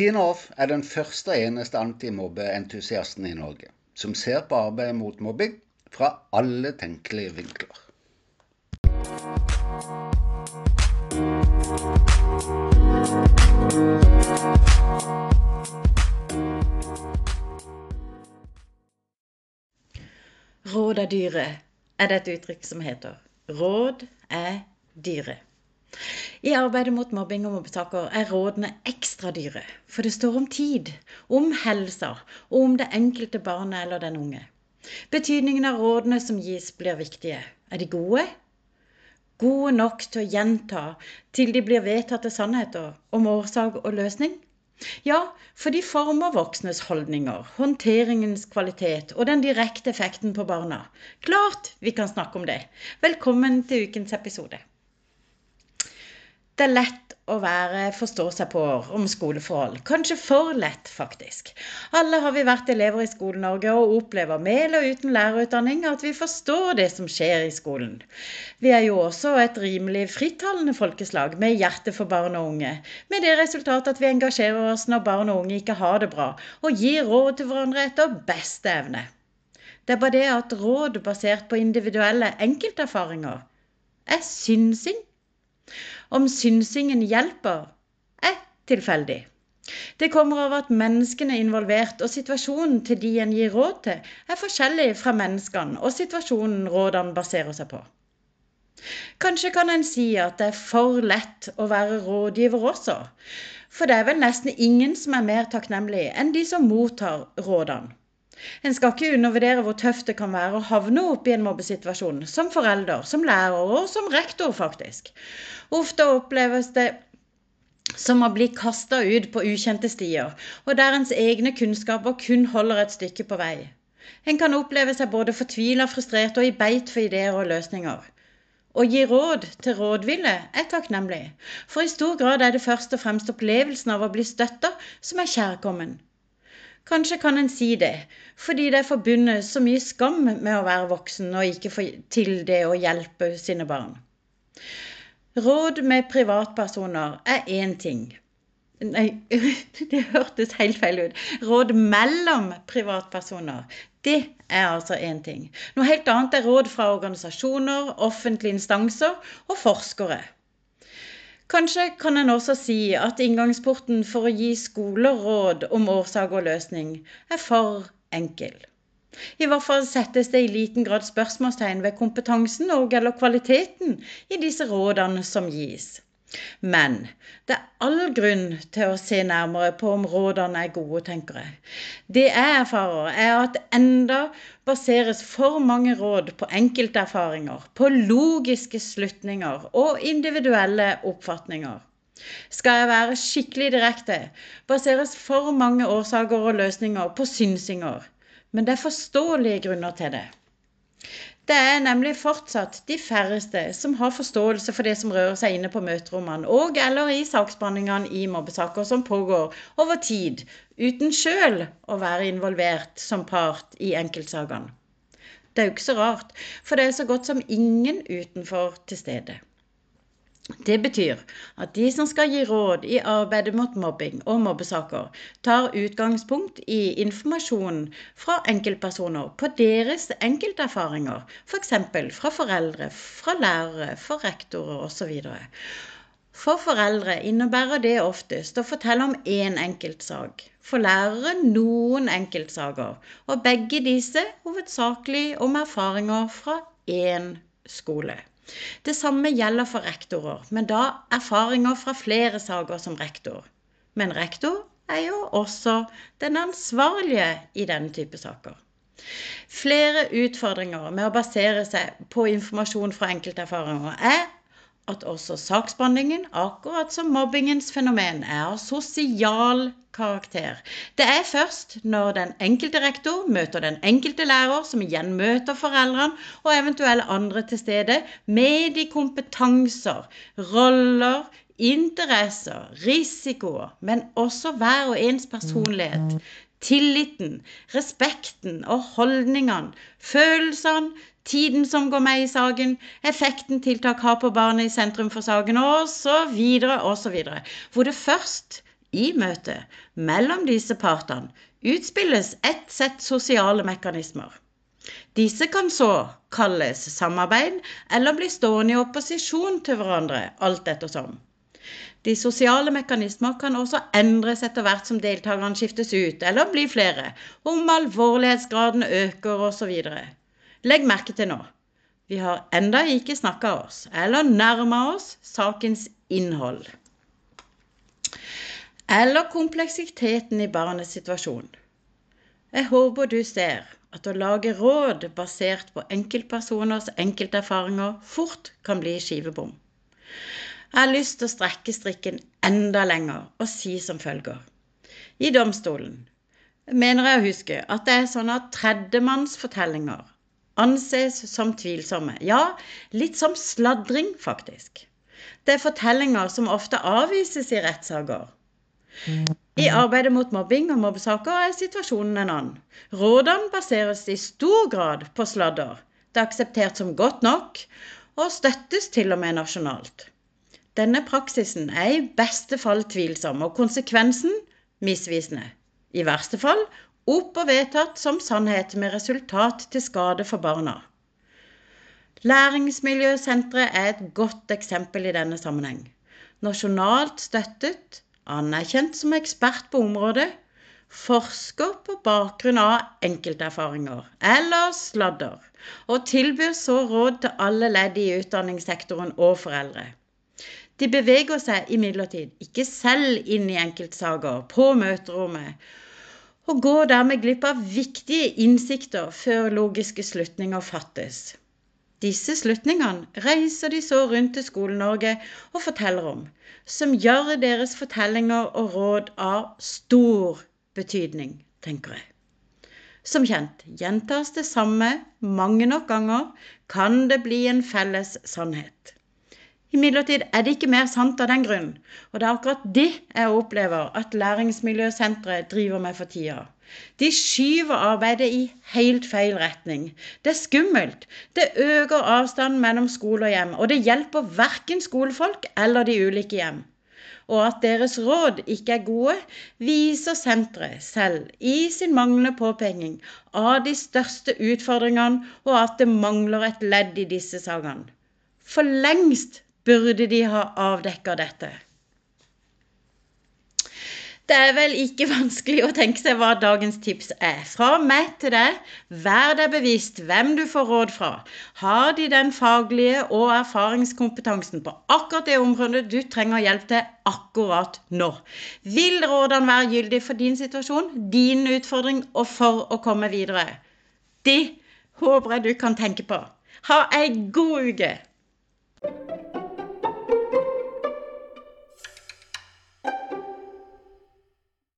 Tina Off er den første og eneste antimobbeentusiasten i Norge som ser på arbeidet mot mobbing fra alle tenkelige vinkler. Råd er dyre, er det et uttrykk som heter. Råd er dyre. I arbeidet mot mobbing og mobbetaker er rådene ekstra dyre, for det står om tid, om helsa og om det enkelte barnet eller den unge. Betydningen av rådene som gis, blir viktige. Er de gode? Gode nok til å gjenta til de blir vedtatte sannheter om årsak og løsning? Ja, for de former voksnes holdninger, håndteringens kvalitet og den direkte effekten på barna. Klart vi kan snakke om det. Velkommen til ukens episode. Det er lett å være forstå-seg-på-er om skoleforhold. Kanskje for lett, faktisk. Alle har vi vært elever i Skole-Norge og opplever med eller uten lærerutdanning at vi forstår det som skjer i skolen. Vi er jo også et rimelig frittalende folkeslag med hjerte for barn og unge, med det resultat at vi engasjerer oss når barn og unge ikke har det bra, og gir råd til hverandre etter beste evne. Det er bare det at råd basert på individuelle enkelterfaringer er synsing om synsingen hjelper, er tilfeldig. Det kommer av at menneskene er involvert og situasjonen til de en gir råd til, er forskjellig fra menneskene og situasjonen rådene baserer seg på. Kanskje kan en si at det er for lett å være rådgiver også, for det er vel nesten ingen som er mer takknemlig enn de som mottar rådene. En skal ikke undervurdere hvor tøft det kan være å havne opp i en mobbesituasjon, som forelder, som lærer og som rektor, faktisk. Ofte oppleves det som å bli kasta ut på ukjente stier, og der ens egne kunnskaper kun holder et stykke på vei. En kan oppleve seg både fortvila, frustrert og i beit for ideer og løsninger. Å gi råd til rådville er takknemlig, for i stor grad er det først og fremst opplevelsen av å bli støtta som er kjærkommen. Kanskje kan en si det, fordi det er forbundet så mye skam med å være voksen og ikke få til det å hjelpe sine barn. Råd med privatpersoner er én ting. Nei, det hørtes helt feil ut. Råd mellom privatpersoner, det er altså én ting. Noe helt annet er råd fra organisasjoner, offentlige instanser og forskere. Kanskje kan en også si at inngangsporten for å gi skoler råd om årsak og løsning er for enkel. I hvert fall settes det i liten grad spørsmålstegn ved kompetansen og eller kvaliteten i disse rådene som gis. Men det er all grunn til å se nærmere på om rådene er gode, tenker jeg. Det jeg erfarer, er at enda baseres for mange råd på enkelterfaringer, på logiske slutninger og individuelle oppfatninger. Skal jeg være skikkelig direkte, baseres for mange årsaker og løsninger på synsinger. Men det er forståelige grunner til det. Det er nemlig fortsatt de færreste som har forståelse for det som rører seg inne på møterommene og eller i saksbehandlingene i mobbesaker som pågår over tid, uten sjøl å være involvert som part i enkeltsakene. Det er jo ikke så rart, for det er så godt som ingen utenfor til stede. Det betyr at de som skal gi råd i arbeidet mot mobbing og mobbesaker, tar utgangspunkt i informasjonen fra enkeltpersoner på deres enkelterfaringer, f.eks. Fra foreldre, fra lærere, for rektorer osv. For foreldre innebærer det oftest å fortelle om én enkeltsak. For lærere noen enkeltsaker, og begge disse hovedsakelig om erfaringer fra én skole. Det samme gjelder for rektorer, men da erfaringer fra flere saker som rektor. Men rektor er jo også den ansvarlige i denne type saker. Flere utfordringer med å basere seg på informasjon fra enkelterfaringer er at også saksbehandlingen, akkurat som mobbingens fenomen, er av sosial karakter. Det er først når den enkelte rektor møter den enkelte lærer, som igjen møter foreldrene og eventuelle andre til stede, med de kompetanser, roller, interesser, risikoer, men også hver og ens personlighet, tilliten, respekten og holdningene, følelsene, tiden som går med i saken, effekten tiltak har på barnet i sentrum for saken, osv., osv. Hvor det først i møtet mellom disse partene utspilles ett sett sosiale mekanismer. Disse kan så kalles samarbeid eller bli stående i opposisjon til hverandre, alt ettersom. De sosiale mekanismer kan også endres etter hvert som deltakerne skiftes ut eller blir flere, om alvorlighetsgraden øker osv. Legg merke til nå. Vi har enda ikke snakka oss eller nærma oss sakens innhold. Eller kompleksiteten i barnets situasjon. Jeg håper du ser at å lage råd basert på enkeltpersoners enkelterfaringer fort kan bli skivebom. Jeg har lyst til å strekke strikken enda lenger og si som følger. I domstolen mener jeg å huske at det er sånn at tredjemannsfortellinger anses som tvilsomme. Ja, litt som sladring, faktisk. Det er fortellinger som ofte avvises i rettssaker. I arbeidet mot mobbing og mobbesaker er situasjonen en annen. Rådene baseres i stor grad på sladder. Det er akseptert som godt nok, og støttes til og med nasjonalt. Denne praksisen er i beste fall tvilsom, og konsekvensen misvisende. I verste fall opp og vedtatt som sannhet med resultat til skade for barna. Læringsmiljøsenteret er et godt eksempel i denne sammenheng. Nasjonalt støttet, anerkjent som ekspert på området, forsker på bakgrunn av enkelterfaringer eller sladder, og tilbyr så råd til alle ledd i utdanningssektoren og foreldre. De beveger seg imidlertid ikke selv inn i enkeltsaker på møterommet, og går dermed glipp av viktige innsikter før logiske slutninger fattes. Disse slutningene reiser de så rundt til Skole-Norge og forteller om, som gjør deres fortellinger og råd av stor betydning, tenker jeg. Som kjent, gjentas det samme mange nok ganger, kan det bli en felles sannhet. Imidlertid er det ikke mer sant av den grunn, og det er akkurat det jeg opplever at Læringsmiljøsenteret driver med for tida. De skyver arbeidet i helt feil retning. Det er skummelt. Det øker avstanden mellom skole og hjem, og det hjelper verken skolefolk eller de ulike hjem. Og at deres råd ikke er gode, viser senteret selv i sin manglende påpeking av de største utfordringene, og at det mangler et ledd i disse sakene. For lengst burde de ha avdekka dette. Det er vel ikke vanskelig å tenke seg hva dagens tips er. Fra meg til deg, vær deg bevisst hvem du får råd fra. Har de den faglige og erfaringskompetansen på akkurat det området du trenger hjelp til akkurat nå? Vil rådene være gyldige for din situasjon, din utfordring og for å komme videre? Det håper jeg du kan tenke på. Ha ei god uke!